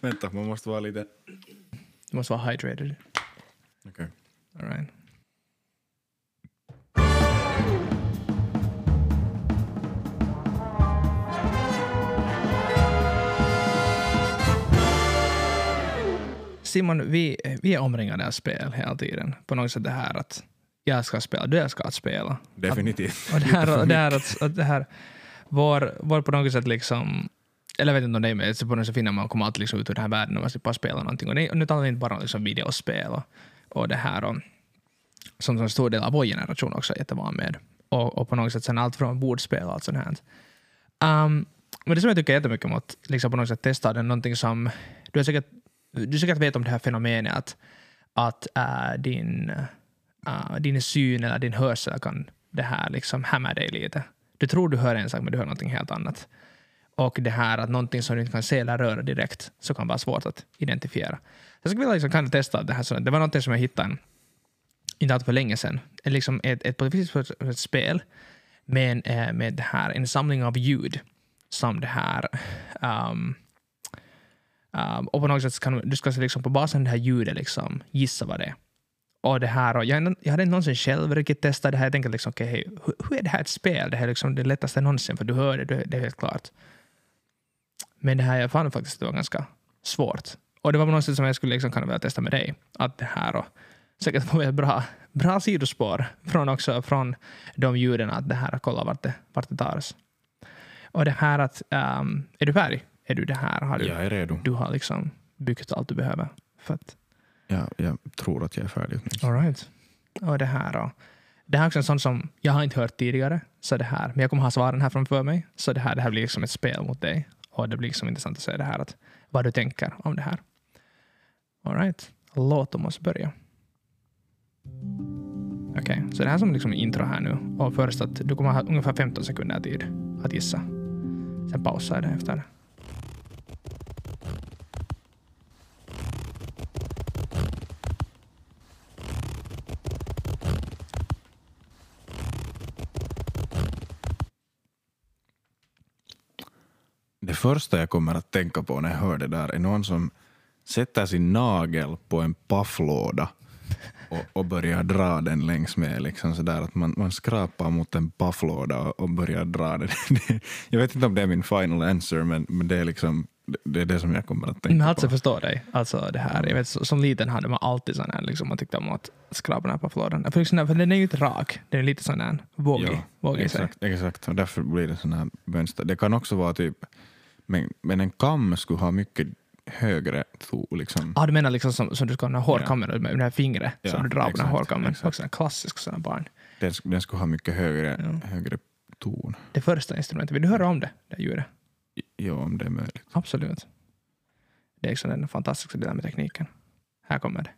Vänta, man måste vara lite... Du måste vara hydrated. Okej. All right. Simon, vi, vi är omringade av spel hela tiden. På något sätt det här att jag ska spela, du ska spela. Definitivt. Och det här, och det här, att, att det här vår, vår på något sätt liksom eller jag vet inte om det är med, så på något sätt finner man kommer alltid liksom ut ur den här världen och man slipper spela någonting. Och, det, och nu talar vi inte bara om liksom videospel och, och det här och, som en stor del av vår generation också är jättevan med. Och, och på något sätt sen allt från bordspel och allt sånt här. Um, men det som jag tycker jättemycket om att liksom på något sätt testa det är någonting som du har säkert, du säkert vet om det här fenomenet att, att uh, din, uh, din syn eller din hörsel kan det här liksom hämma dig lite. Du tror du hör en sak men du hör någonting helt annat. Och det här att någonting som du inte kan se eller röra direkt så kan vara svårt att identifiera. Jag skulle vilja liksom kan testa det här. Så det var någonting som jag hittade en, inte allt för länge sedan. Liksom ett, ett, ett, ett spel med, eh, med det här, en samling av ljud som det här um, um, och på något sätt kan du ska liksom på basen av det här ljudet liksom gissa vad det är. Och det här, och jag, jag hade inte någonsin själv riktigt testat det här. Jag tänkte liksom, okay, hur, hur, är det här ett spel? Det här är liksom det lättaste någonsin, för du hör det, det är helt klart. Men det här jag fann faktiskt det var ganska svårt. Och det var något som jag skulle liksom kunna vilja testa med dig. Att det här och säkert få ett bra, bra sidospår från, också, från de ljuden att det här, kolla vart det, vart det tar oss. Och det här att, um, är du färdig? Är du det här? Har du, jag är redo. Du har liksom byggt allt du behöver. För att, ja, jag tror att jag är färdig. All right. Och det här och, det här är också en sån som jag har inte hört tidigare. Så det här, men jag kommer ha svaren här framför mig. Så det här, det här blir liksom ett spel mot dig. Och det blir liksom intressant att se det här, att, vad du tänker om det här. All right. Låt oss börja. Okej, okay. så det här som liksom intro här nu. Och först att du kommer ha ungefär 15 sekunder tid att gissa. Sen pausar jag det efter. Det första jag kommer att tänka på när jag hör det där är någon som sätter sin nagel på en pafflåda och, och börjar dra den längs med. Liksom sådär att man, man skrapar mot en pafflåda och, och börjar dra den. jag vet inte om det är min final answer, men, men det är liksom det är det som jag kommer att tänka men alltså, på. förstår dig. Alltså, det här, jag vet, som liten hade man alltid sån här, liksom, man tyckte om att skrapa den här pafflådan. För, liksom, för den är ju inte rak, den är lite sån här vågig. Ja, vågig exakt, exakt, och därför blir det sån här mönster. Det kan också vara typ men, men en kam skulle ha mycket högre to, liksom. Ah, du menar liksom som, som du ska ha hårkammen ja. med det här fingret ja, som du drar på den hårkammen? Exakt. Också en klassisk sån barn. Den, den skulle ha mycket högre, ja. högre ton. Det första instrumentet, vill du höra om det, det ljudet? Ja, om det är möjligt. Absolut. Det är liksom den fantastiska delen med tekniken. Här kommer det.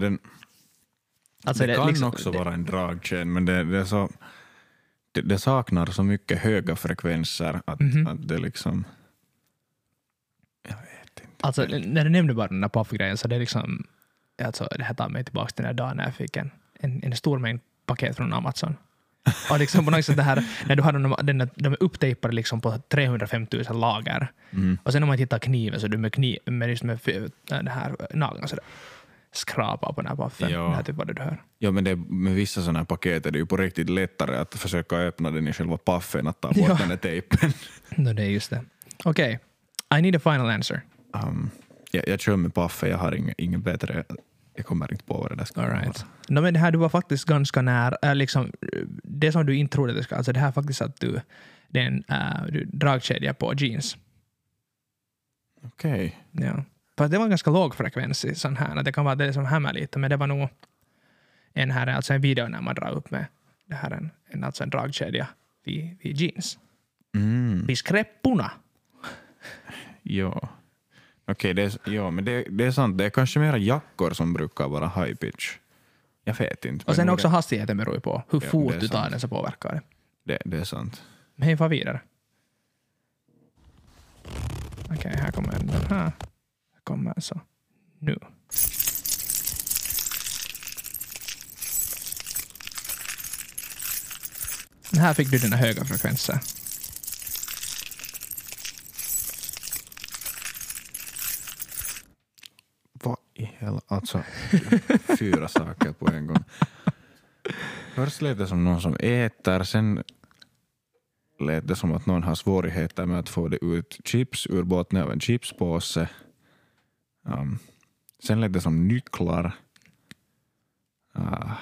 Den, Alltså det, det kan liksom- också det- vara en dragkedja, men det, det, är så, det, det saknar så mycket höga frekvenser att, Mhm. att det liksom... Jag vet inte. Alltså, när du nämnde bara den där paffgrejen så det är liksom, alltså, det här tar mig tillbaka till den där dagen när jag fick en, en, en stor mängd paket från Amazon. Och liksom på något sätt det här, när du har den, den, de är upptejpade liksom på 305 000 lager. Mm. Och sen om man hittar kniven så du med, kniv, med, just med den här nageln skrapar på den här paffen. Ja. Det här är typ vad du hör. Ja, men det, med vissa sådana här paket är det ju på riktigt lättare att försöka öppna den i själva paffen, att ta bort Ja. den där tejpen. No, det är just det. Okej, I need a final answer. Um, jag, jag kör med paffe, jag har inget, inget bättre. Jag kommer inte på vad det där ska All vara. right. No, men det här du var faktiskt ganska nära. Äh, liksom, det som du inte trodde det skulle... Alltså det här är faktiskt att du... Det är en äh, dragkedja på jeans. Okej. Ja. Fast det var en ganska låg frekvens i sån här. Det kan vara det som hämmar lite, men det var nog en här, alltså en video när man drar upp med det här en, en, alltså en dragkedja vid, vid jeans. Mm. Vid skräpporna. Ja. Okej, det, är- ja, men det, det är sant. Det är kanske mera jackor som brukar vara high pitch. Jag vet inte. Och sen också det, hastigheten beror ju på hur Ja, fort det du tar den så påverkar det. det, det är sant. Men hej, far vidare. Okej, Okej, här kommer den här. Kommer alltså nu. Här fick du dina höga frekvenser. Vad i hela... Alltså, fyra saker på en gång. Först lät det som någon som äter, sen lät det som att någon har svårigheter med att få det ut chips ur botten av en chipspåse. Um, sen lät det som nycklar. Ah,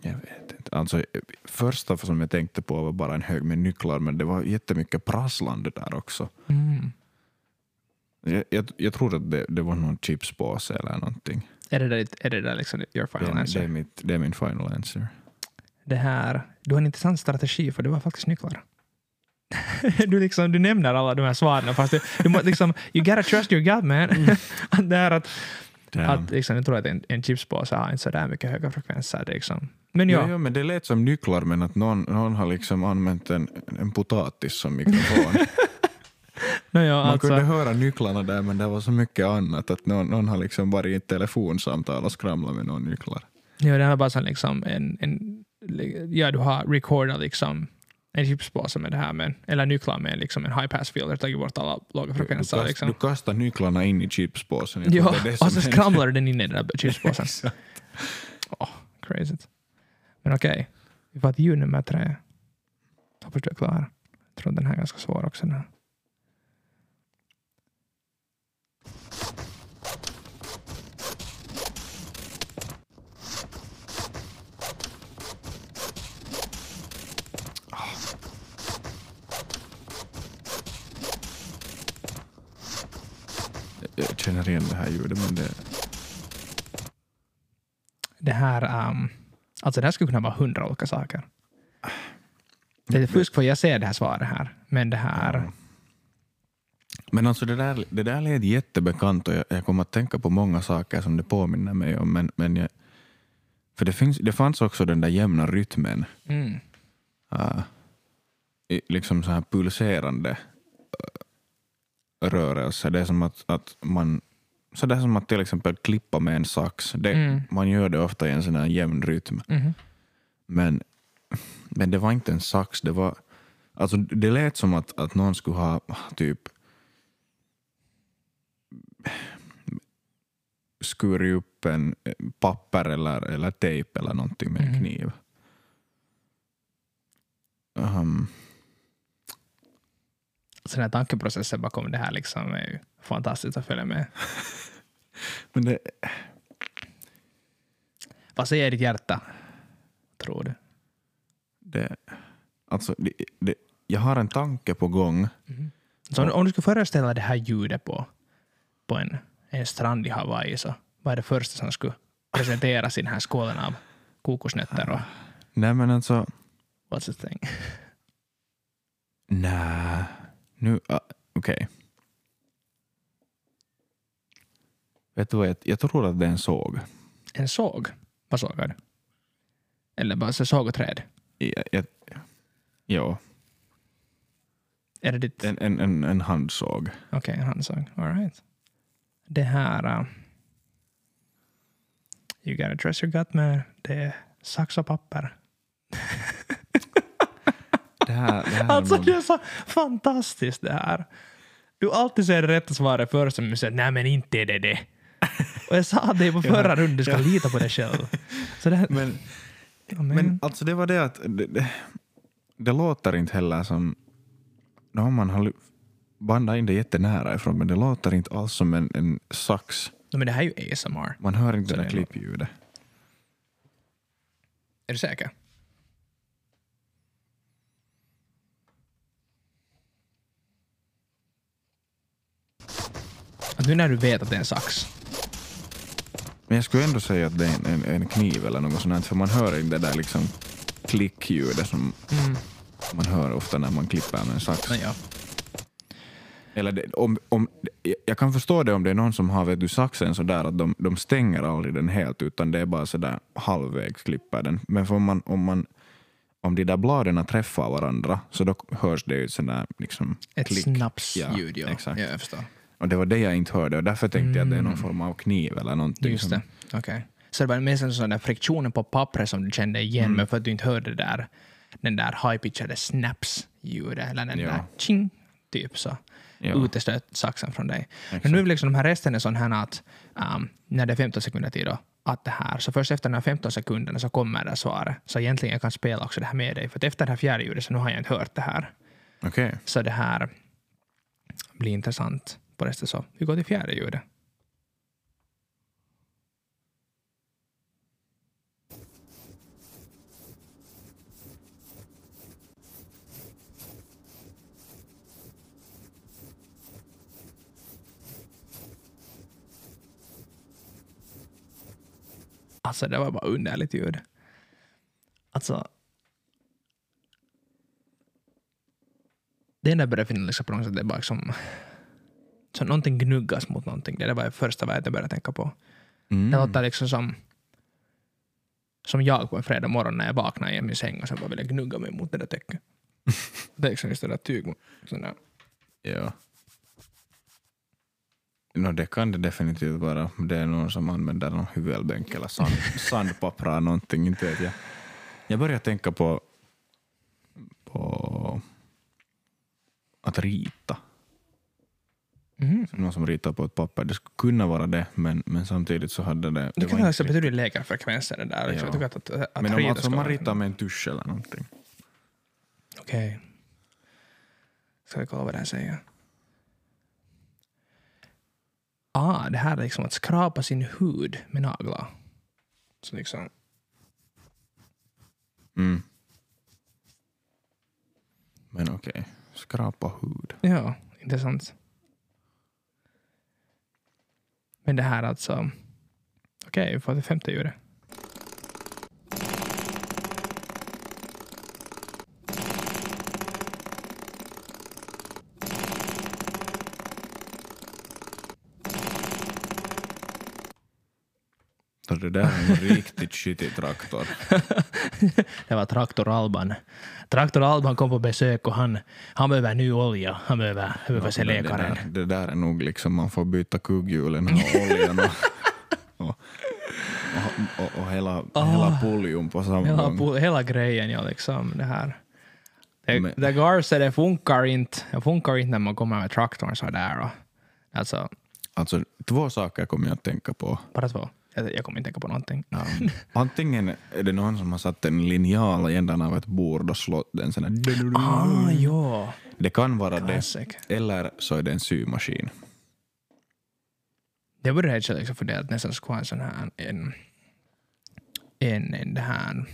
jag vet inte. Alltså, första som jag tänkte på var bara en hög med nycklar, men det var jättemycket prasslande där också. Mm. Jag, jag, jag tror att det, det var någon chipspåse eller någonting. Är det där, är det där liksom your Det, final är- answer? det, är mitt, det är min final answer. det här, du har en intressant strategi för det var faktiskt nycklar. du, liksom, du nämner alla de här svaren fast du, du må, liksom, you gotta trust your gut man. Att det här att, Damn. att liksom, jag tror att en, en chipspåse har inte så där mycket höga frekvenser. Liksom. Men ja, Ja. Ja, men det lät som nycklar men att någon, någon har liksom använt en, en potatis som mikrofon. no, ja Man alltså, kunde höra nycklarna där men det var så mycket annat att någon, någon har liksom varit i ett telefonsamtal och skramlat med någon nycklar. ja, det här var bara som liksom en, en, ja du har recordat liksom en chipspåse med det här, med, eller nycklar med liksom en high pass filter, tagit bort alla låga Du, frekvenser. kast, liksom. du kastar nycklarna in i chipspåsen. Ja, det det och så skramlar den in i den där chipspåsen. Åh, crazy. Men okej, vi får till nummer tre. Hoppas du är klar. Jag tror den här är ganska svår också. Den Jag känner igen det här ljudet men det... Det här, um, alltså det här skulle kunna vara hundra olika saker. Det är fusk för jag ser det här svaret här. Men det här, Ja. Men alltså det där, det där lät jättebekant och jag, jag kommer att tänka på många saker som det påminner mig om. Men, men jag, för det, finns, det fanns också den där jämna rytmen. mm, i- liksom så här pulserande rörelse. Det är som att, att man så det är som att till exempel klippa med en sax. Det, Mm. Man gör det ofta i en sån här jämn rytm. mhm. Men, men det var inte en sax. Det, var, alltså, det lät som att, att någon skulle ha typ skurit upp en eh, papper eller, eller tejp eller någonting med en Mhm. kniv. Um, Så den här tankeprocessen bakom det här liksom är ju fantastiskt att följa med. men det, Vad säger ditt hjärta? Tror du? det, alltså, det, det, jag har en tanke på gång. Så om, om du skulle föreställa det här ljudet på, på en, en strand i Hawaii, så vad är det första som skulle presenteras i den här skålen av kokosnötter och Nej men alltså, what's the thing? nej. Nu, uh, okej. Vet du vad, jag, jag tror att det är en såg. En såg? Vad sågar du? Eller bara så såg och träd? Jag, ja, Är det ditt... en, en, en, en handsåg. Okej, en handsåg. All right. Det här... Uh, you gotta trust your gut med det är sax och papper. Här, det här Alltså det är så fantastiskt det här. Du alltid säger det rätta svaret först men du säger nej men inte är det det. Och jag sa det på förra rundan, du ska lita på dig själv. Så det men, ja, men, alltså det var det att det, det, det låter inte heller som... No, man har bandat in det jättenära ifrån men det låter inte alls som en, en sax. no, men det här är ju ASMR. Man hör inte Så det där klippljudet. Är du säker? Nu när du vet att det är en sax. Men jag skulle ändå säga att det är en, en, en kniv eller något sånt här, för man hör inte det där liksom klickljudet som Mm. man hör ofta när man klipper med en sax. Men ja. Eller det, om, om, jag kan förstå det om det är någon som har vet du, saxen sådär att de, de stänger aldrig den helt utan det är bara sådär halvvägs klipper den. Men om, man, om, man, om de där bladen träffar varandra så då hörs det ju sådär liksom Ett klick. snapsljud, ja. exakt. ja. Jag förstår. Och det var det jag inte hörde och därför tänkte jag att det är någon form av kniv eller någonting. Just som- det. Okej. Så det var mest en sån där friktionen på pappret som du kände igen, Mm. men för att du inte hörde där, den där high-pitchade snaps-ljudet, eller den Ja. där ching, typ så. Ja. Utestöt saxen från dig. Exakt. Men nu är liksom de här resten är sån här att um, när det är 15 sekunder tid då, att det här, så först efter de här 15 sekunderna så kommer det svaret. Så egentligen jag kan spela också det här med dig, för efter det här fjärde ljudet så nu har jag inte hört det här. Okej. Så det här blir intressant på resten. Så vi går till fjärde ljudet. Alltså det var bara underligt ljud. Alltså det enda jag började finna liksom på något sätt, det är bara som, så någonting gnuggas mot någonting. Det var det första vad jag började tänka på. Mm. Det låter liksom som, som jag på en fredag morgon när jag vaknar i min säng och sen bara vill jag gnugga mig mot det där täcket. det är liksom just det där tyg. sån där. Ja. No, det kan det definitivt vara. Det är någon som använder någon hyvelbänk eller sand, sandpapper någonting, inte vet jag. Jag börjar tänka på, på att rita. Mhm. Någon som ritar på ett papper. Det skulle kunna vara det, men, men samtidigt så hade det... Det det kan var vara betydligt lägre frekvenser det där. Liksom. Ja. Att, att, att men om alltså man ritar med en tusch eller någonting. Okej. Ska vi kolla vad det här säger? Ah, det här är liksom att skrapa sin hud med naglar. Så liksom, Mm. Men okej, skrapa hud. ja, intressant. Men det här alltså. Okej, okay, femte djuret. Där är en riktigt skitig traktor. Det var Traktor Alban. Traktor Alban kom på besök och han, han behöver ny olja. Han behöver, behöver se det, det, läkaren. där, det där är nog liksom, man får byta kugghjulen och oljan och, och, och, och, och hela, hela puljon på samma Hela, gång. hela grejen, ja, liksom det här. Det, Men- det går så det funkar inte. Det funkar inte när man kommer med traktorn så där. Och, alltså, Alltså, två saker kommer jag att tänka på. bara två. Jag, jag kommer inte tänka på någonting. Ja. Antingen är det någon som har satt en linjal i ändan av ett bord och slått den sån här... Ah, ja. Det kan vara Classic. det, eller så är det en symaskin. Det började jag liksom fundera att nästan skulle ha en sån här, en, en, en det här,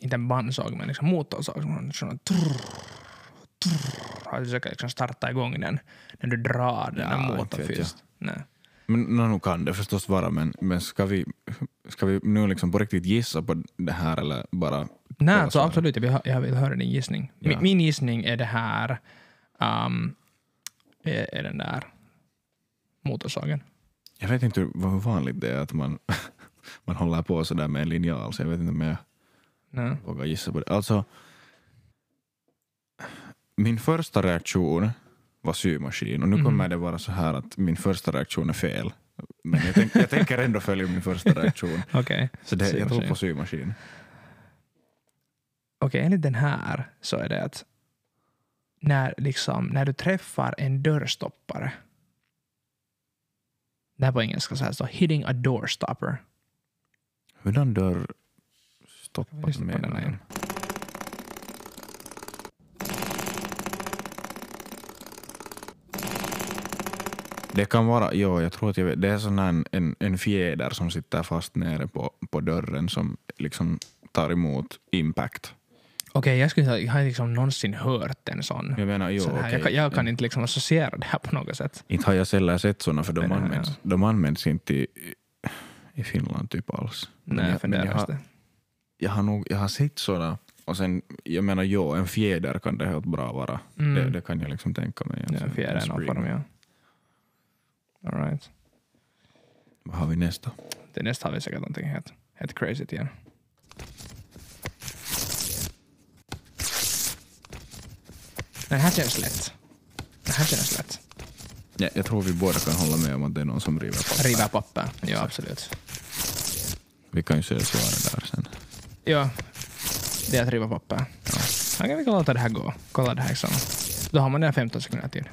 inte en bandsåg, men liksom motorsåg som sån trrr, trrr, och försöka liksom starta igång den när du drar den Ja, där motorn jag. först. Nej. Men nu kan det förstås vara, men, men ska, vi, ska vi nu liksom på riktigt gissa på det här eller bara... Nej, kolla så svaret? absolut. Jag vill, jag vill höra din gissning. Ja. Min, min gissning är det här, um, är, är den där motorsågen. Jag vet inte hur vanligt det är att man, man håller på sådär med en linjal, så jag vet inte om jag Nej. vågar gissa på det. Alltså, min första reaktion var symaskin och nu Mhm. kommer det vara så här att min första reaktion är fel. Men jag, tänk, jag tänker ändå följa min första reaktion. Okej. Så det, jag tror på symaskin. Okej, enligt den här så är det att när, liksom, när du träffar en dörrstoppare. Det här på engelska så här står hitting a door stopper. Hurdan dörr Jag stoppas lyssnar på med? den igen. Det kan vara, jo, jag tror att jag vet, det är sån här en, en, en fjäder som sitter fast nere på, på dörren som liksom tar emot impact. Okej, jag skulle säga jag har liksom någonsin hört en sån. Jag menar, jo, så här. okej. jag, kan, jag kan inte liksom associera det här på något sätt. Inte har jag sällan sett såna för de nej, används, ja. de används inte i, i Finland typ alls. Men Nej, jag, jag men jag, har, jag, har nog, jag har sett såna och sen, jag menar jo, en fjäder kan det helt bra vara. Mm. Det, det kan jag liksom tänka mig. Ja, sån- fjärde är någon form, ja. All right. Vad har vi nästa? Det nästa har vi säkert någonting helt, helt crazy igen. Den här känns lätt. Den här känns lätt. Ja, jag tror vi båda kan hålla med om att det är någon som river papper. River papper. Ja, absolut. Vi kan ju se svaret där sen. Ja, det är att riva papper. Ja. Okej, vi kan låta det här gå. Kolla det här liksom. Då har man här 15 sekunder till.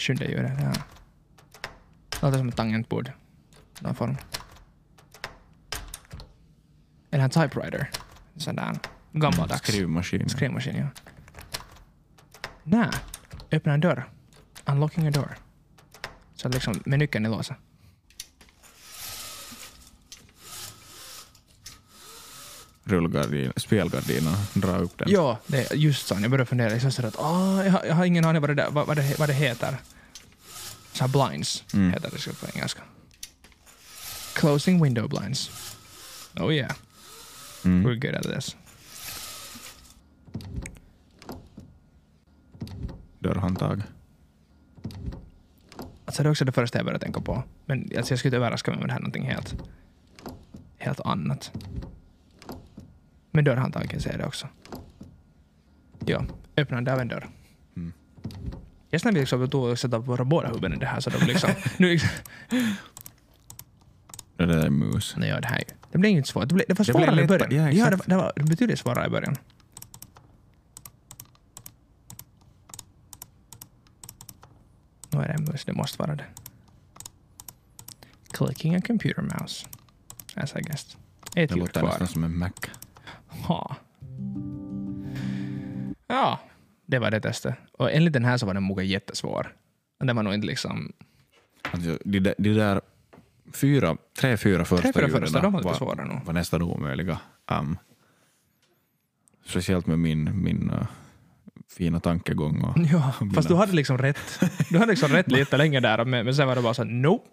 Skynda ju det. Ja. Låter som ett tangentbord. Någon form. Eller en typewriter. Sån där gammaldags Skrivmaskin. skrivmaskin. Ja. Nej, öppna en dörr. Unlocking a door. Så liksom med nyckeln i låset. Rullgardin, spelgardinen, dra upp den. Ja, det är just så. Jag började fundera. Liksom så att, ah, jag, har, jag har ingen aning vad det, där, vad, vad, det, vad det heter. Så här blinds Mm. heter det på engelska. Closing window blinds. Oh yeah, Mm. we're good at this. Dörrhandtag. Alltså det är också det första jag började tänka på. Men alltså jag skulle inte överraska mig med det här någonting helt, helt annat. Men dörrhandtagen säger det också. Ja, öppnande av en dörr. Mm. Jag när vi liksom tog och sätta våra båda huvuden i det här så de liksom... nu liksom Det där är mus. nej, ja, det här det blev inte svårt. Det, blev, det var Det svårare i lättare. början. Ja, Ja, det, exakt. det var betydligt svårare i början. Nu är det en mus, det måste vara det. Clicking a computer mouse. As I guessed. Ett Det låter kvar. nästan som en Mac. Ha. Ja, det var det testet. Och enligt den här så var den nog jättesvår. Den var nog inte liksom... Alltså, de, där- de där fyra, tre, fyra första Tre, fyra första, de var lite var, svåra nog. var nästan omöjliga. Um, speciellt med min, min uh, fina tankegång. Och, Ja, mina- fast du hade liksom rätt. Du hade liksom rätt lite länge där, men, men sen var det bara så nope.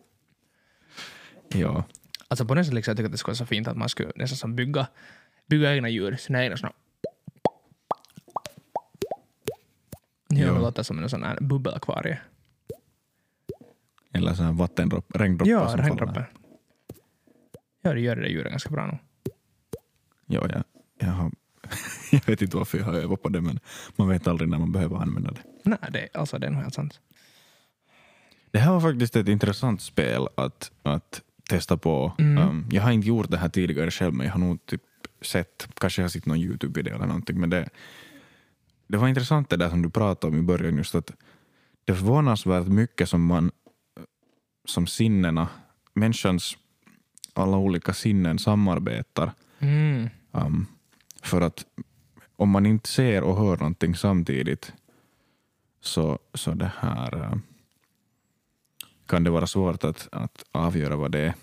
ja, Alltså på något sätt liksom, jag tycker att det skulle vara så fint att man skulle nästan som bygga, bygga egna ljud, sina egna såna... Ja. det låter som en sån här bubbelakvarie. eller så här vattendropp, regndroppar Ja, som regndroppe. faller. Ja, det gör det där ljudet ganska bra nog. Ja, jag, jag, har, jag vet inte varför jag har övat på det, men man vet aldrig när man behöver använda det. Nej, det, alltså, det är nog helt sant. Det här var faktiskt ett intressant spel att, att testa på. Mm. Um, jag har inte gjort det här tidigare själv, men jag har nog typ sett, kanske jag har sett någon Youtube-video eller någonting, men det, det var intressant det där som du pratade om i början, just att det är förvånansvärt mycket som man, som sinnena, människans alla olika sinnen samarbetar. Mm. Um, för att om man inte ser och hör någonting samtidigt så, så det här uh, kan det vara svårt att, att avgöra vad det är.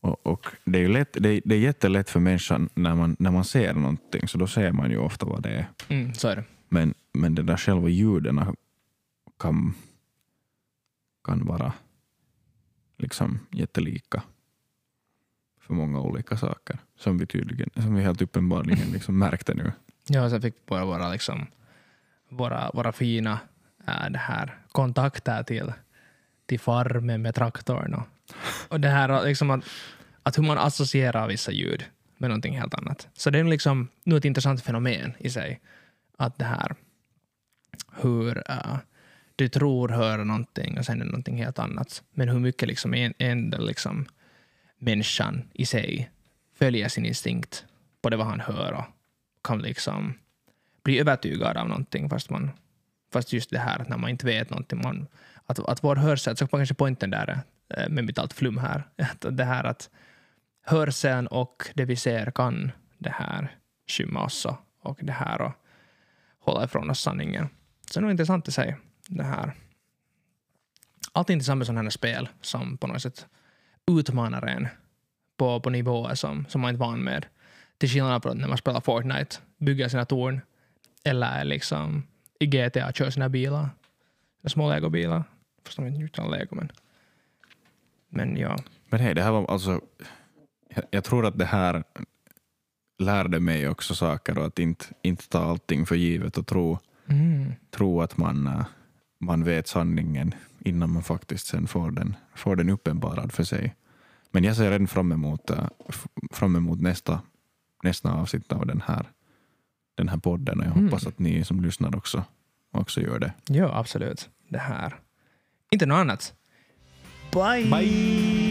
Och, och det, är ju lätt, det, är, det är jättelätt för människan när man, när man ser någonting, så då ser man ju ofta vad det är. Mm, så är det. Men, men det där själva ljuden kan, kan vara liksom jättelika för många olika saker som vi tydligen, som vi helt uppenbarligen liksom märkte nu. Ja, sen fick vi bara våra, liksom, våra, våra fina äh, det här, kontakter till, till farmen med traktorn. Och, och det här liksom att, att hur man associerar vissa ljud med någonting helt annat. Så det är liksom nu ett intressant fenomen i sig. Att det här hur uh, du tror höra någonting och sen är det någonting helt annat. Men hur mycket liksom en, en liksom människan i sig följer sin instinkt på det vad han hör och kan liksom bli övertygad av någonting fast man fast just det här att när man inte vet någonting man, att, att vår hörsel, så kanske poängen där eh, med mitt allt flum här, att det här att hörseln och det vi ser kan det här skymma oss och, det här och hålla ifrån oss sanningen. Så det är nog intressant i sig det här. Alltid intressant med sådana här spel som på något sätt utmanar en på, på nivåer som, som man inte är van med. Till skillnad från när man spelar Fortnite, bygger sina torn eller liksom i GTA kör sina bilar. Små legobilar. Fast de inte utan lego men. Men ja. Men hej, det här var alltså... Jag, jag tror att det här lärde mig också saker och att inte, inte ta allting för givet och tro, Mm. tro att man, äh, man vet sanningen innan man faktiskt sen får den, får den uppenbarad för sig. Men jag ser redan fram emot, f- fram emot nästa, nästa avsnitt av den här, den här podden och jag Mm. hoppas att ni som lyssnar också också gör det. Ja, absolut. Det här. Inte något annat. Bye! Bye!